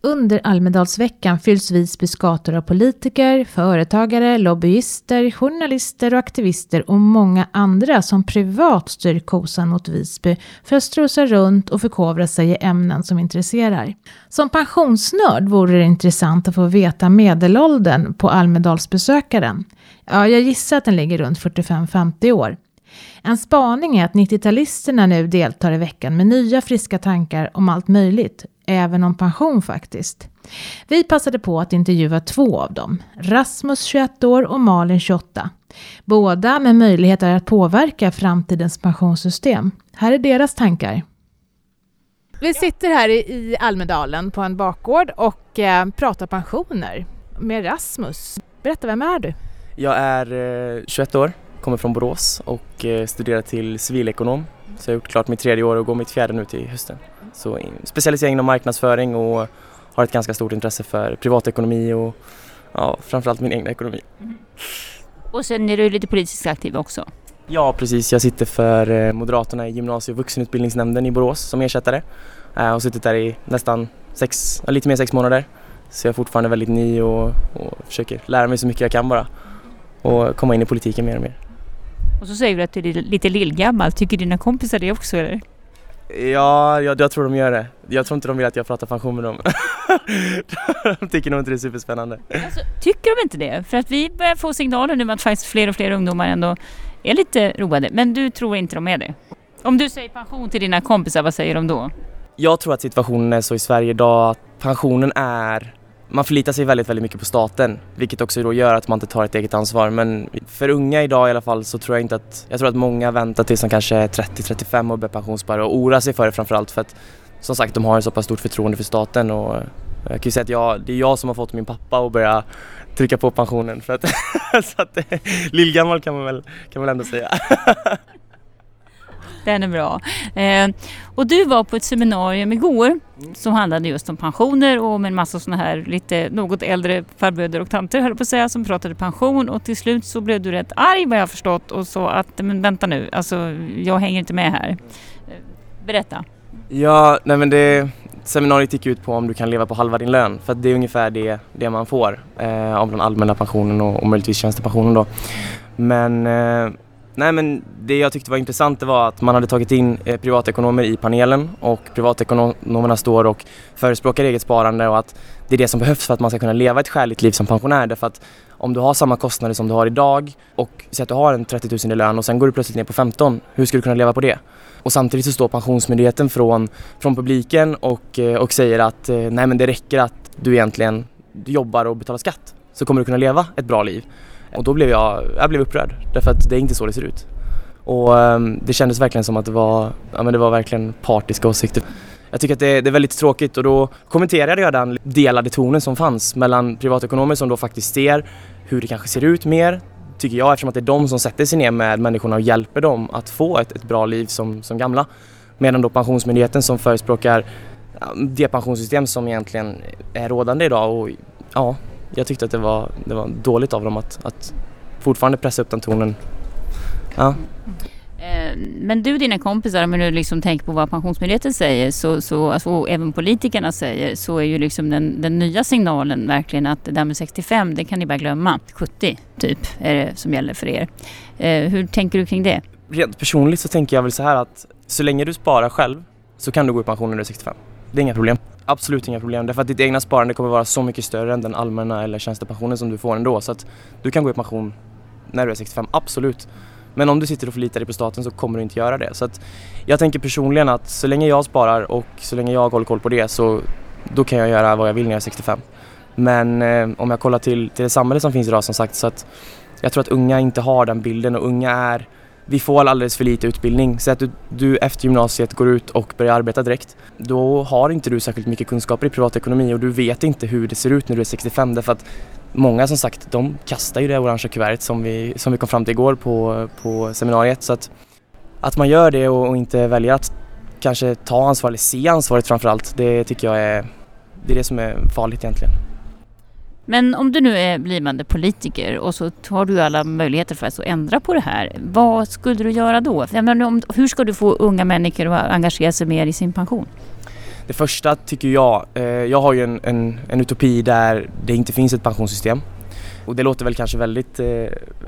Under Almedalsveckan fylls Visbys gator av politiker, företagare, lobbyister, journalister och aktivister och många andra som privat styr kosan mot Visby för att strosa runt och förkovra sig i ämnen som intresserar. Som pensionsnörd vore det intressant att få veta medelåldern på Almedalsbesökaren. Ja, jag gissar att den ligger runt 45-50 år. En spaning är att 90-talisterna nu deltar i veckan med nya friska tankar om allt möjligt, även om pension faktiskt. Vi passade på att intervjua två av dem, Rasmus 21 år och Malin 28. Båda med möjligheter att påverka framtidens pensionssystem. Här är deras tankar. Vi sitter här i Almedalen på en bakgård och eh, pratar pensioner med Rasmus. Berätta, vem är du? Jag är 21 år kommer från Borås och eh, studerar till civilekonom. Så jag har gjort klart mitt tredje år och går mitt fjärde nu till hösten. Så specialisering inom marknadsföring och har ett ganska stort intresse för privatekonomi och ja, framförallt min egna ekonomi. Mm. Och sen är du lite politiskt aktiv också? Ja precis, jag sitter för eh, Moderaterna i gymnasie och vuxenutbildningsnämnden i Borås som ersättare eh, och suttit där i nästan sex, lite mer sex månader. Så jag är fortfarande väldigt ny och, och försöker lära mig så mycket jag kan bara och komma in i politiken mer och mer. Och så säger du att du är lite lillgammal. Tycker dina kompisar det också eller? Ja, jag, jag tror de gör det. Jag tror inte de vill att jag pratar pension med dem. de tycker nog inte det är superspännande. Alltså, tycker de inte det? För att vi börjar få signaler nu att faktiskt fler och fler ungdomar ändå är lite roade. Men du tror inte de är det? Om du säger pension till dina kompisar, vad säger de då? Jag tror att situationen är så i Sverige idag att pensionen är man förlitar sig väldigt, väldigt mycket på staten vilket också då gör att man inte tar ett eget ansvar. Men för unga idag i alla fall så tror jag inte att, jag tror att många väntar tills de kanske är 30-35 och börjar pensionsspara och oroar sig för det framförallt för att som sagt de har ett så pass stort förtroende för staten och jag kan ju säga att jag, det är jag som har fått min pappa att börja trycka på pensionen för att, så att eh, lillgammal kan man väl, kan man väl ändå säga. Den är bra. Eh, och du var på ett seminarium igår som handlade just om pensioner och med en massa sådana här lite något äldre farbröder och tanter höll på att säga som pratade pension och till slut så blev du rätt arg vad jag förstått och sa att men vänta nu, alltså jag hänger inte med här. Eh, berätta. Ja, nej men det seminariet gick ut på om du kan leva på halva din lön för att det är ungefär det, det man får eh, av den allmänna pensionen och, och möjligtvis tjänstepensionen då. Men eh, Nej men det jag tyckte var intressant det var att man hade tagit in eh, privatekonomer i panelen och privatekonomerna står och förespråkar eget sparande och att det är det som behövs för att man ska kunna leva ett skäligt liv som pensionär därför att om du har samma kostnader som du har idag och säg att du har en 30 000 i lön och sen går du plötsligt ner på 15, hur ska du kunna leva på det? Och samtidigt så står Pensionsmyndigheten från, från publiken och, eh, och säger att eh, nej men det räcker att du egentligen jobbar och betalar skatt så kommer du kunna leva ett bra liv. Och då blev jag, jag blev upprörd därför att det är inte så det ser ut. Och um, det kändes verkligen som att det var, ja, men det var verkligen partiska åsikter. Jag tycker att det, det, är väldigt tråkigt och då kommenterade jag den delade tonen som fanns mellan privatekonomer som då faktiskt ser hur det kanske ser ut mer, tycker jag, eftersom att det är de som sätter sig ner med människorna och hjälper dem att få ett, ett bra liv som, som gamla. Medan då Pensionsmyndigheten som förespråkar det pensionssystem som egentligen är rådande idag och ja, jag tyckte att det var, det var dåligt av dem att, att fortfarande pressa upp den tonen. Ja. Eh, men du och dina kompisar, om du liksom tänker på vad Pensionsmyndigheten säger så, så, alltså, och även politikerna säger så är ju liksom den, den nya signalen verkligen att det där med 65 det kan ni bara glömma. 70 typ är det som gäller för er. Eh, hur tänker du kring det? Rent personligt så tänker jag väl så här att så länge du sparar själv så kan du gå i pension när du är 65. Det är inga problem. Absolut inga problem. Därför att ditt egna sparande kommer vara så mycket större än den allmänna eller tjänstepensionen som du får ändå. Så att du kan gå i pension när du är 65, absolut. Men om du sitter och förlitar dig på staten så kommer du inte göra det. Så att jag tänker personligen att så länge jag sparar och så länge jag håller koll på det så då kan jag göra vad jag vill när jag är 65. Men eh, om jag kollar till, till det samhälle som finns idag som sagt så att jag tror att unga inte har den bilden och unga är vi får alldeles för lite utbildning. Så att du, du, efter gymnasiet går ut och börjar arbeta direkt. Då har inte du särskilt mycket kunskaper i privatekonomi och du vet inte hur det ser ut när du är 65 därför att många som sagt de kastar ju det orangea kuvertet som vi, som vi kom fram till igår på, på seminariet. Så att, att man gör det och, och inte väljer att kanske ta ansvar eller se ansvaret framför allt, det tycker jag är det är det som är farligt egentligen. Men om du nu är blivande politiker och så har du alla möjligheter för att ändra på det här. Vad skulle du göra då? Hur ska du få unga människor att engagera sig mer i sin pension? Det första tycker jag, eh, jag har ju en, en, en utopi där det inte finns ett pensionssystem. Och det låter väl kanske väldigt, eh,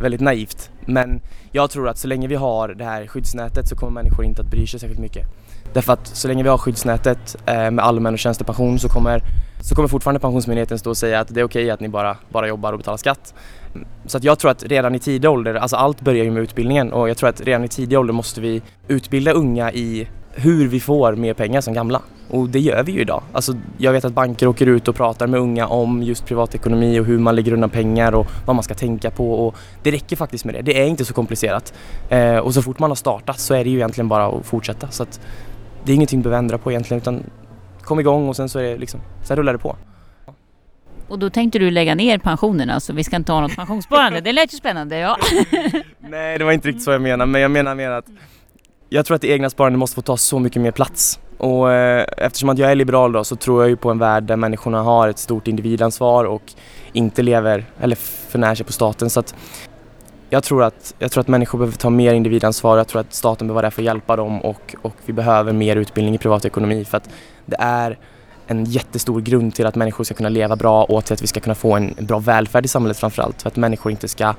väldigt naivt men jag tror att så länge vi har det här skyddsnätet så kommer människor inte att bry sig särskilt mycket. Därför att så länge vi har skyddsnätet eh, med allmän och tjänstepension så kommer, så kommer fortfarande Pensionsmyndigheten stå och säga att det är okej okay att ni bara, bara jobbar och betalar skatt. Så att jag tror att redan i tidig ålder, alltså allt börjar ju med utbildningen och jag tror att redan i tidig ålder måste vi utbilda unga i hur vi får mer pengar som gamla. Och det gör vi ju idag. Alltså, jag vet att banker åker ut och pratar med unga om just privatekonomi och hur man lägger undan pengar och vad man ska tänka på. Och det räcker faktiskt med det. Det är inte så komplicerat. Eh, och så fort man har startat så är det ju egentligen bara att fortsätta. Så att det är ingenting du behöver ändra på egentligen utan kom igång och sen så är det liksom, sen rullar det på. Och då tänkte du lägga ner pensionerna så vi ska inte ha något pensionssparande. Det lät ju spännande ja. Nej det var inte riktigt så jag menade men jag menar mer att jag tror att det egna sparandet måste få ta så mycket mer plats. Och eh, eftersom att jag är liberal då så tror jag ju på en värld där människorna har ett stort individansvar och inte lever eller förnär sig på staten. Så att jag tror, att, jag tror att människor behöver ta mer individansvar, jag tror att staten behöver vara där för att hjälpa dem och, och vi behöver mer utbildning i privatekonomi för att det är en jättestor grund till att människor ska kunna leva bra och till att vi ska kunna få en bra välfärd i samhället framförallt. För att människor inte ska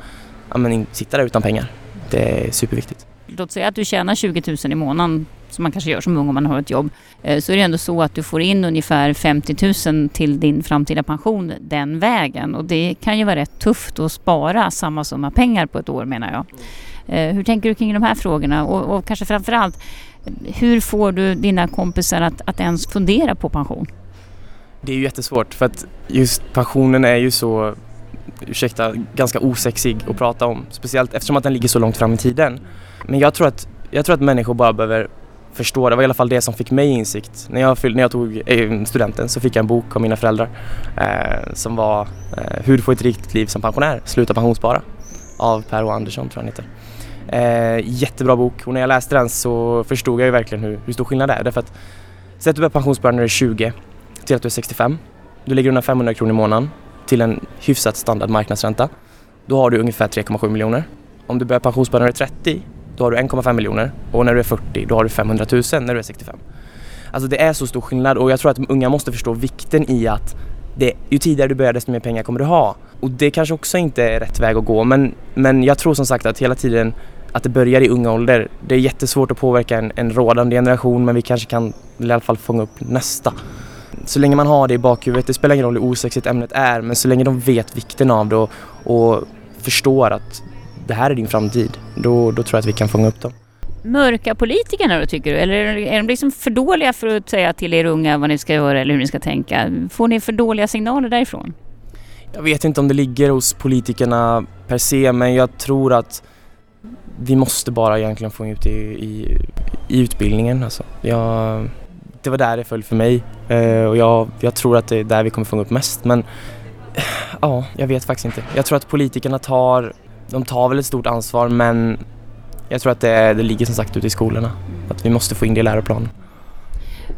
ja, men, sitta där utan pengar. Det är superviktigt låt säga att du tjänar 20 000 i månaden, som man kanske gör som ung om man har ett jobb, eh, så är det ändå så att du får in ungefär 50 000 till din framtida pension den vägen. Och det kan ju vara rätt tufft att spara samma summa pengar på ett år menar jag. Eh, hur tänker du kring de här frågorna? Och, och kanske framförallt, hur får du dina kompisar att, att ens fundera på pension? Det är ju jättesvårt för att just pensionen är ju så ursäkta, ganska osexig att prata om. Speciellt eftersom att den ligger så långt fram i tiden. Men jag tror att, jag tror att människor bara behöver förstå, det var i alla fall det som fick mig insikt. När jag, när jag tog eh, studenten så fick jag en bok av mina föräldrar eh, som var eh, Hur får ett riktigt liv som pensionär, sluta pensionsspara av Per O Andersson tror jag han heter. Eh, jättebra bok och när jag läste den så förstod jag ju verkligen hur, hur stor skillnad det är. Därför att säg att du börjar pensionsspara när du är 20 till att du är 65. Du lägger undan 500 kronor i månaden till en hyfsat standard marknadsränta. Då har du ungefär 3,7 miljoner. Om du börjar pensionsspara när du är 30 då har du 1,5 miljoner och när du är 40 då har du 500 000 när du är 65. Alltså det är så stor skillnad och jag tror att unga måste förstå vikten i att det, ju tidigare du börjar desto mer pengar kommer du ha. Och det kanske också inte är rätt väg att gå men, men jag tror som sagt att hela tiden att det börjar i unga ålder. Det är jättesvårt att påverka en, en rådande generation men vi kanske kan i alla fall fånga upp nästa. Så länge man har det i bakhuvudet, det spelar ingen roll hur osexigt ämnet är men så länge de vet vikten av det och, och förstår att det här är din framtid, då, då tror jag att vi kan fånga upp dem. Mörka politikerna då tycker du? Eller är de liksom för dåliga för att säga till er unga vad ni ska göra eller hur ni ska tänka? Får ni för dåliga signaler därifrån? Jag vet inte om det ligger hos politikerna per se men jag tror att vi måste bara egentligen få ut det i, i, i utbildningen. Alltså. Jag, det var där det föll för mig eh, och jag, jag tror att det är där vi kommer fånga upp mest men ja, jag vet faktiskt inte. Jag tror att politikerna tar de tar väl ett stort ansvar men jag tror att det, det ligger som sagt ute i skolorna. Att vi måste få in det i läroplanen.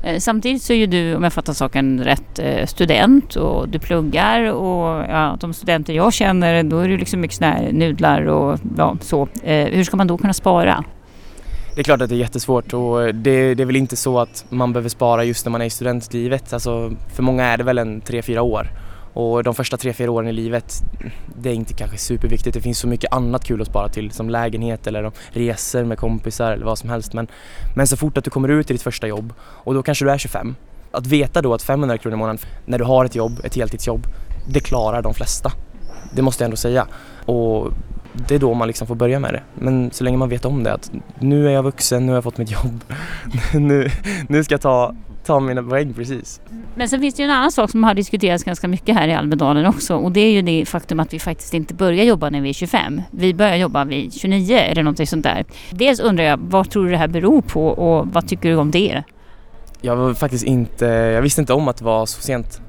Eh, samtidigt så är ju du, om jag fattar saken rätt, eh, student och du pluggar och ja, de studenter jag känner då är det liksom mycket sådana här nudlar och ja, så. Eh, hur ska man då kunna spara? Det är klart att det är jättesvårt och det, det är väl inte så att man behöver spara just när man är i studentlivet. Alltså, för många är det väl en tre, fyra år. Och de första tre, fyra åren i livet, det är inte kanske superviktigt. Det finns så mycket annat kul att spara till som lägenhet eller resor med kompisar eller vad som helst. Men, men så fort att du kommer ut i ditt första jobb och då kanske du är 25. Att veta då att 500 kronor i månaden när du har ett jobb, ett heltidsjobb, det klarar de flesta. Det måste jag ändå säga. Och det är då man liksom får börja med det. Men så länge man vet om det att nu är jag vuxen, nu har jag fått mitt jobb. nu, nu ska jag ta ta mina poäng precis. Men sen finns det ju en annan sak som har diskuterats ganska mycket här i Almedalen också och det är ju det faktum att vi faktiskt inte börjar jobba när vi är 25. Vi börjar jobba vid 29 eller någonting sånt där. Dels undrar jag, vad tror du det här beror på och vad tycker du om det? Jag var faktiskt inte, jag visste inte om att det var så sent,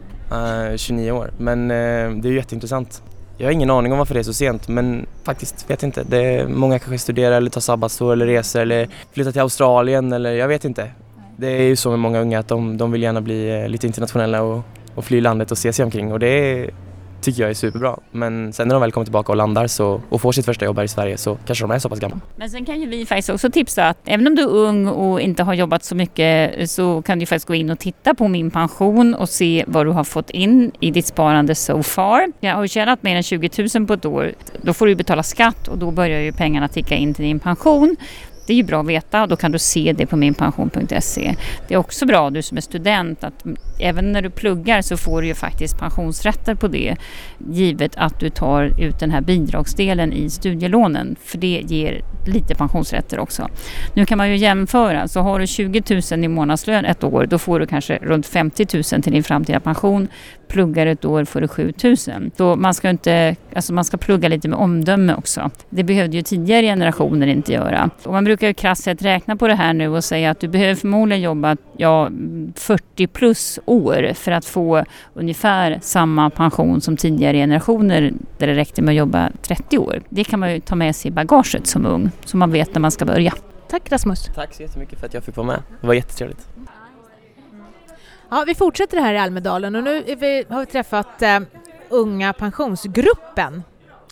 uh, 29 år, men uh, det är ju jätteintressant. Jag har ingen aning om varför det är så sent men faktiskt vet inte. Det är, många kanske studerar eller tar sabbatsår eller reser eller flyttar till Australien eller jag vet inte. Det är ju så med många unga att de, de vill gärna bli eh, lite internationella och, och fly landet och se sig omkring och det tycker jag är superbra. Men sen när de väl kommer tillbaka och landar så, och får sitt första jobb här i Sverige så kanske de är så pass gamla. Men sen kan ju vi faktiskt också tipsa att även om du är ung och inte har jobbat så mycket så kan du faktiskt gå in och titta på min pension och se vad du har fått in i ditt sparande so far. Jag har tjänat mer än 20 000 på ett år. Då får du betala skatt och då börjar ju pengarna ticka in till din pension. Det är ju bra att veta och då kan du se det på minpension.se. Det är också bra du som är student att även när du pluggar så får du ju faktiskt pensionsrätter på det givet att du tar ut den här bidragsdelen i studielånen för det ger lite pensionsrätter också. Nu kan man ju jämföra, så har du 20 000 i månadslön ett år då får du kanske runt 50 000 till din framtida pension. Pluggar ett år får du 7 000. Så man ska, inte, alltså man ska plugga lite med omdöme också. Det behövde ju tidigare generationer inte göra. Och man brukar ju krasst sett räkna på det här nu och säga att du behöver förmodligen jobba ja, 40 plus år för att få ungefär samma pension som tidigare generationer där det räckte med att jobba 30 år. Det kan man ju ta med sig i bagaget som ung så man vet när man ska börja. Tack Rasmus. Tack så jättemycket för att jag fick vara med. Det var jättetrevligt. Ja, vi fortsätter här i Almedalen och nu vi, har vi träffat eh, Unga pensionsgruppen.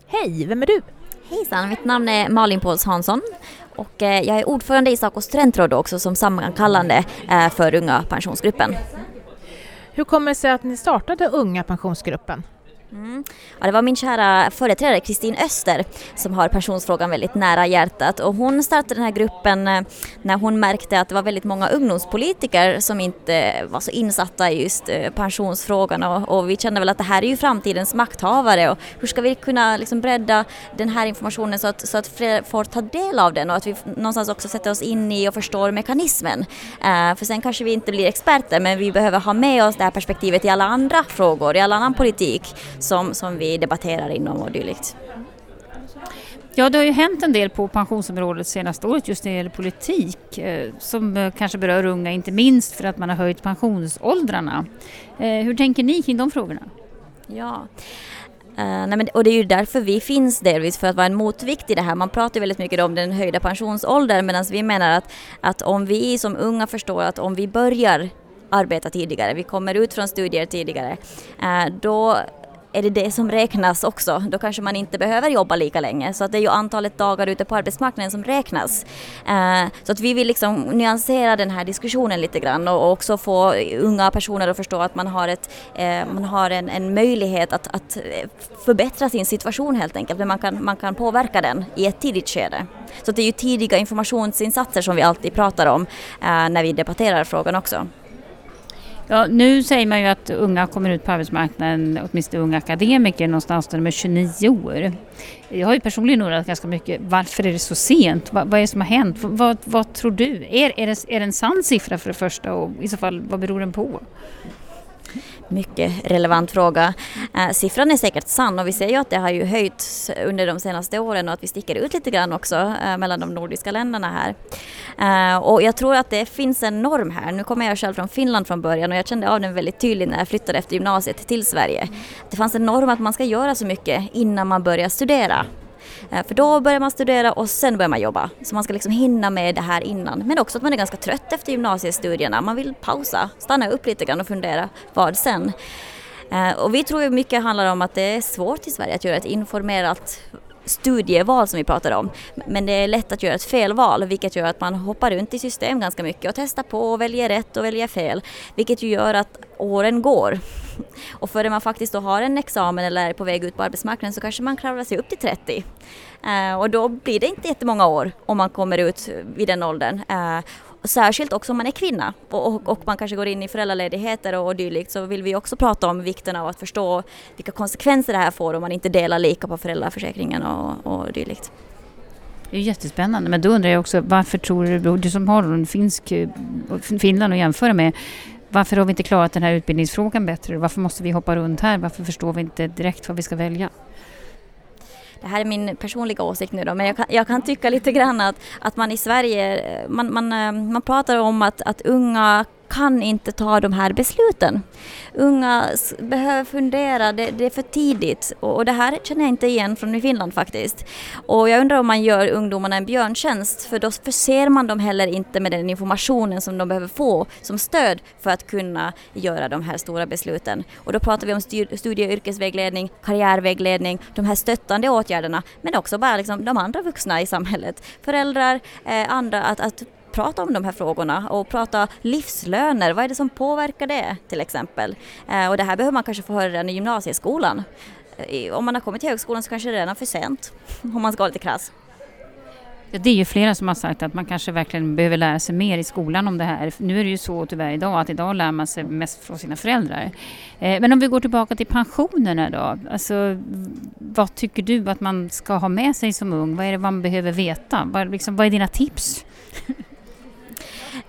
Hej, vem är du? Hejsan, mitt namn är Malin Pauls Hansson och eh, jag är ordförande i Saco studentråd också som sammankallande eh, för Unga pensionsgruppen. Hur kommer det sig att ni startade Unga pensionsgruppen? Mm. Ja, det var min kära företrädare Kristin Öster som har pensionsfrågan väldigt nära hjärtat. Och hon startade den här gruppen eh, när hon märkte att det var väldigt många ungdomspolitiker som inte eh, var så insatta i just eh, pensionsfrågan. Och, och vi kände väl att det här är ju framtidens makthavare. Och hur ska vi kunna liksom bredda den här informationen så att, så att fler får ta del av den? Och att vi någonstans också sätter oss in i och förstår mekanismen. Uh, för sen kanske vi inte blir experter men vi behöver ha med oss det här perspektivet i alla andra frågor, i all annan politik som, som vi debatterar inom och dylikt. Ja, det har ju hänt en del på pensionsområdet senaste året just när det gäller politik eh, som eh, kanske berör unga, inte minst för att man har höjt pensionsåldrarna. Eh, hur tänker ni kring de frågorna? Ja, Uh, nej men, och det är ju därför vi finns delvis, för att vara en motvikt i det här. Man pratar väldigt mycket om den höjda pensionsåldern medan vi menar att, att om vi som unga förstår att om vi börjar arbeta tidigare, vi kommer ut från studier tidigare, uh, då är det det som räknas också. Då kanske man inte behöver jobba lika länge. Så att det är ju antalet dagar ute på arbetsmarknaden som räknas. Eh, så att vi vill liksom nyansera den här diskussionen lite grann och också få unga personer att förstå att man har, ett, eh, man har en, en möjlighet att, att eh, förbättra sin situation helt enkelt. Men man kan, man kan påverka den i ett tidigt skede. Så det är ju tidiga informationsinsatser som vi alltid pratar om när vi debatterar frågan också. Ja, nu säger man ju att unga kommer ut på arbetsmarknaden, åtminstone unga akademiker, någonstans där de är 29 år. Jag har ju personligen undrat ganska mycket, varför är det så sent? Vad, vad är det som har hänt? Vad, vad tror du? Är, är, det, är det en sann siffra för det första och i så fall, vad beror den på? Mycket relevant fråga. Eh, siffran är säkert sann och vi ser ju att det har ju höjts under de senaste åren och att vi sticker ut lite grann också eh, mellan de nordiska länderna här. Eh, och jag tror att det finns en norm här. Nu kommer jag själv från Finland från början och jag kände av den väldigt tydligt när jag flyttade efter gymnasiet till Sverige. Det fanns en norm att man ska göra så mycket innan man börjar studera. Eh, för då börjar man studera och sen börjar man jobba. Så man ska liksom hinna med det här innan. Men också att man är ganska trött efter gymnasiestudierna. Man vill pausa, stanna upp lite grann och fundera vad sen? Eh, och vi tror ju mycket handlar om att det är svårt i Sverige att göra ett informerat studieval som vi pratar om. Men det är lätt att göra ett felval vilket gör att man hoppar runt i system ganska mycket och testar på och väljer rätt och väljer fel. Vilket ju gör att åren går. Och före man faktiskt då har en examen eller är på väg ut på arbetsmarknaden så kanske man kravlar sig upp till 30. Eh, och då blir det inte jättemånga år om man kommer ut vid den åldern. Eh, särskilt också om man är kvinna och, och, och, man kanske går in i föräldraledigheter och, och dylikt så vill vi också prata om vikten av att förstå vilka konsekvenser det här får om man inte delar lika på föräldraförsäkringen och, och dylikt. Det är jättespännande, men då undrar jag också varför tror du, du som har en finsk, eh, Finland att jämföra med, varför har vi inte klarat den här utbildningsfrågan bättre? Varför måste vi hoppa runt här? Varför förstår vi inte direkt vad vi ska välja? det här är min personliga åsikt nu då, men jag kan, jag kan tycka lite grann att, att man i Sverige, eh, man, man, eh, man pratar om att, att unga kan inte ta de här besluten. Unga behöver fundera, det, det är för tidigt och, och, det här känner jag inte igen från Finland faktiskt. Och jag undrar om man gör ungdomarna en björntjänst för då förser man dem heller inte med den informationen som de behöver få som stöd för att kunna göra de här stora besluten. Och då pratar vi om studie och yrkesvägledning, karriärvägledning, de här stöttande åtgärderna men också bara liksom de andra vuxna i samhället, föräldrar, eh, andra, att, att prata om de här frågorna och prata livslöner. Vad är det som påverkar det till exempel? Eh, och det här behöver man kanske få höra redan i gymnasieskolan. Eh, om man har kommit till högskolan så kanske det är redan för sent, om man ska vara lite krass. Det är ju flera som har sagt att man kanske verkligen behöver lära sig mer i skolan om det här. Nu är det ju så tyvärr idag att idag lär man sig mest från sina föräldrar. Eh, men om vi går tillbaka till pensionerna då. Alltså, vad tycker du att man ska ha med sig som ung? Vad är det man behöver veta? Vad, liksom, vad är dina tips?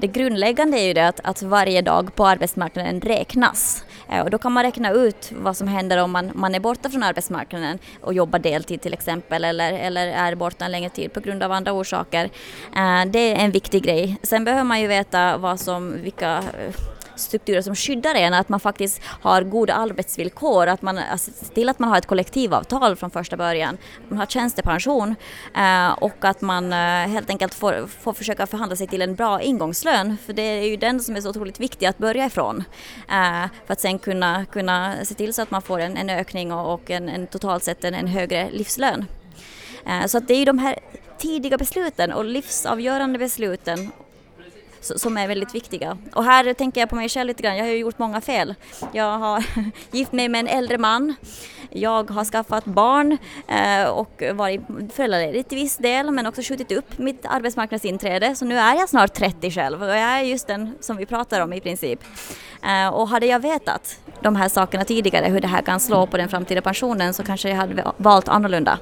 Det grundläggande är ju det att, att varje dag på arbetsmarknaden räknas. Eh, och då kan man räkna ut vad som händer om man, man är borta från arbetsmarknaden och jobbar deltid till exempel eller, eller är borta en längre tid på grund av andra orsaker. Eh, det är en viktig grej. Sen behöver man ju veta vad som, vilka strukturer som skyddar en, att man faktiskt har goda arbetsvillkor, att man alltså, ser till att man har ett kollektivavtal från första början, man har tjänstepension eh, och att man eh, helt enkelt får, får försöka förhandla sig till en bra ingångslön, för det är ju den som är så otroligt viktig att börja ifrån eh, för att sen kunna, kunna se till så att man får en, en ökning och, och en, en, totalt sett en, en högre livslön. Eh, så att det är ju de här tidiga besluten och livsavgörande besluten som är väldigt viktiga. Och här tänker jag på mig själv lite grann, jag har ju gjort många fel. Jag har gift mig med en äldre man, jag har skaffat barn eh, och varit föräldraledig till viss del men också skjutit upp mitt arbetsmarknadsinträde så nu är jag snart 30 själv och jag är just den som vi pratar om i princip. Eh, och hade jag vetat de här sakerna tidigare, hur det här kan slå på den framtida pensionen så kanske jag hade valt annorlunda.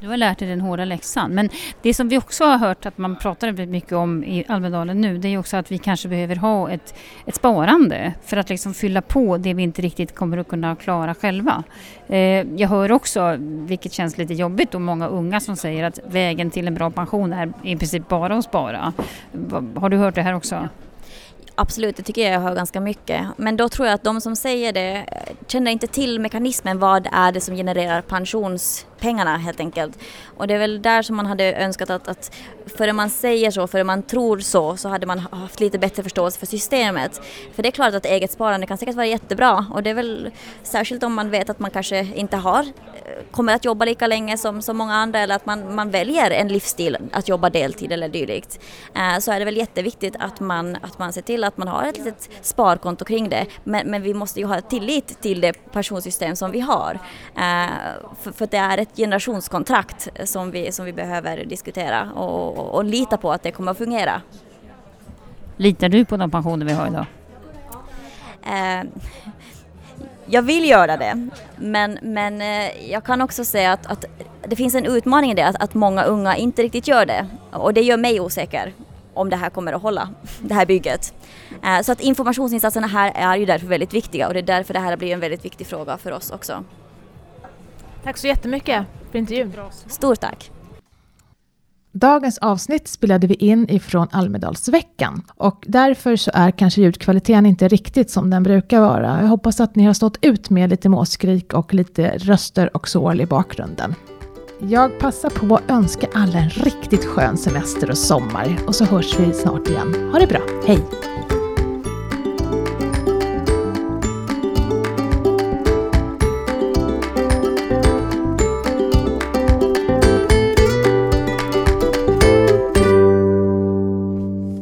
Du har lärt dig den hårda läxan. Men det som vi också har hört att man pratar väldigt mycket om i Almedalen nu, det är också att vi kanske behöver ha ett, ett sparande för att liksom fylla på det vi inte riktigt kommer att kunna klara själva. Eh, jag hör också, vilket känns lite jobbigt, och många unga som säger att vägen till en bra pension är i princip bara att spara. Har du hört det här också? Absolut, det tycker jag jag hör ganska mycket. Men då tror jag att de som säger det eh, känner inte till mekanismen. Vad är det som genererar pensions pengarna helt enkelt? Och det är väl där som man hade önskat att, att före man säger så, före man tror så, så hade man haft lite bättre förståelse för systemet. För det är klart att eget sparande kan säkert vara jättebra och det är väl särskilt om man vet att man kanske inte har, eh, kommer att jobba lika länge som, som många andra eller att man, man väljer en livsstil att jobba deltid eller dylikt. Eh, så är det väl jätteviktigt att man, att man ser till att man har ett litet sparkonto kring det. Men, men vi måste ju ha tillit till det pensionssystem som vi har. Eh, för, för det är ett generationskontrakt som vi, som vi behöver diskutera och, och, och lita på att det kommer att fungera. Litar du på de pensioner vi har idag? Eh, jag vill göra det, men, men eh, jag kan också säga att, att det finns en utmaning i det, att, att många unga inte riktigt gör det. Och det gör mig osäker om det här kommer att hålla, det här bygget. Eh, så att informationsinsatserna här är ju därför väldigt viktiga och det är därför det här blir en väldigt viktig fråga för oss också. Tack så jättemycket för intervjun. Stort tack. Dagens avsnitt spelade vi in ifrån Almedalsveckan och därför så är kanske ljudkvaliteten inte riktigt som den brukar vara. Jag hoppas att ni har stått ut med lite måskrik och lite röster och sål i bakgrunden. Jag passar på att önska alla en riktigt skön semester och sommar och så hörs vi snart igen. Ha det bra, hej!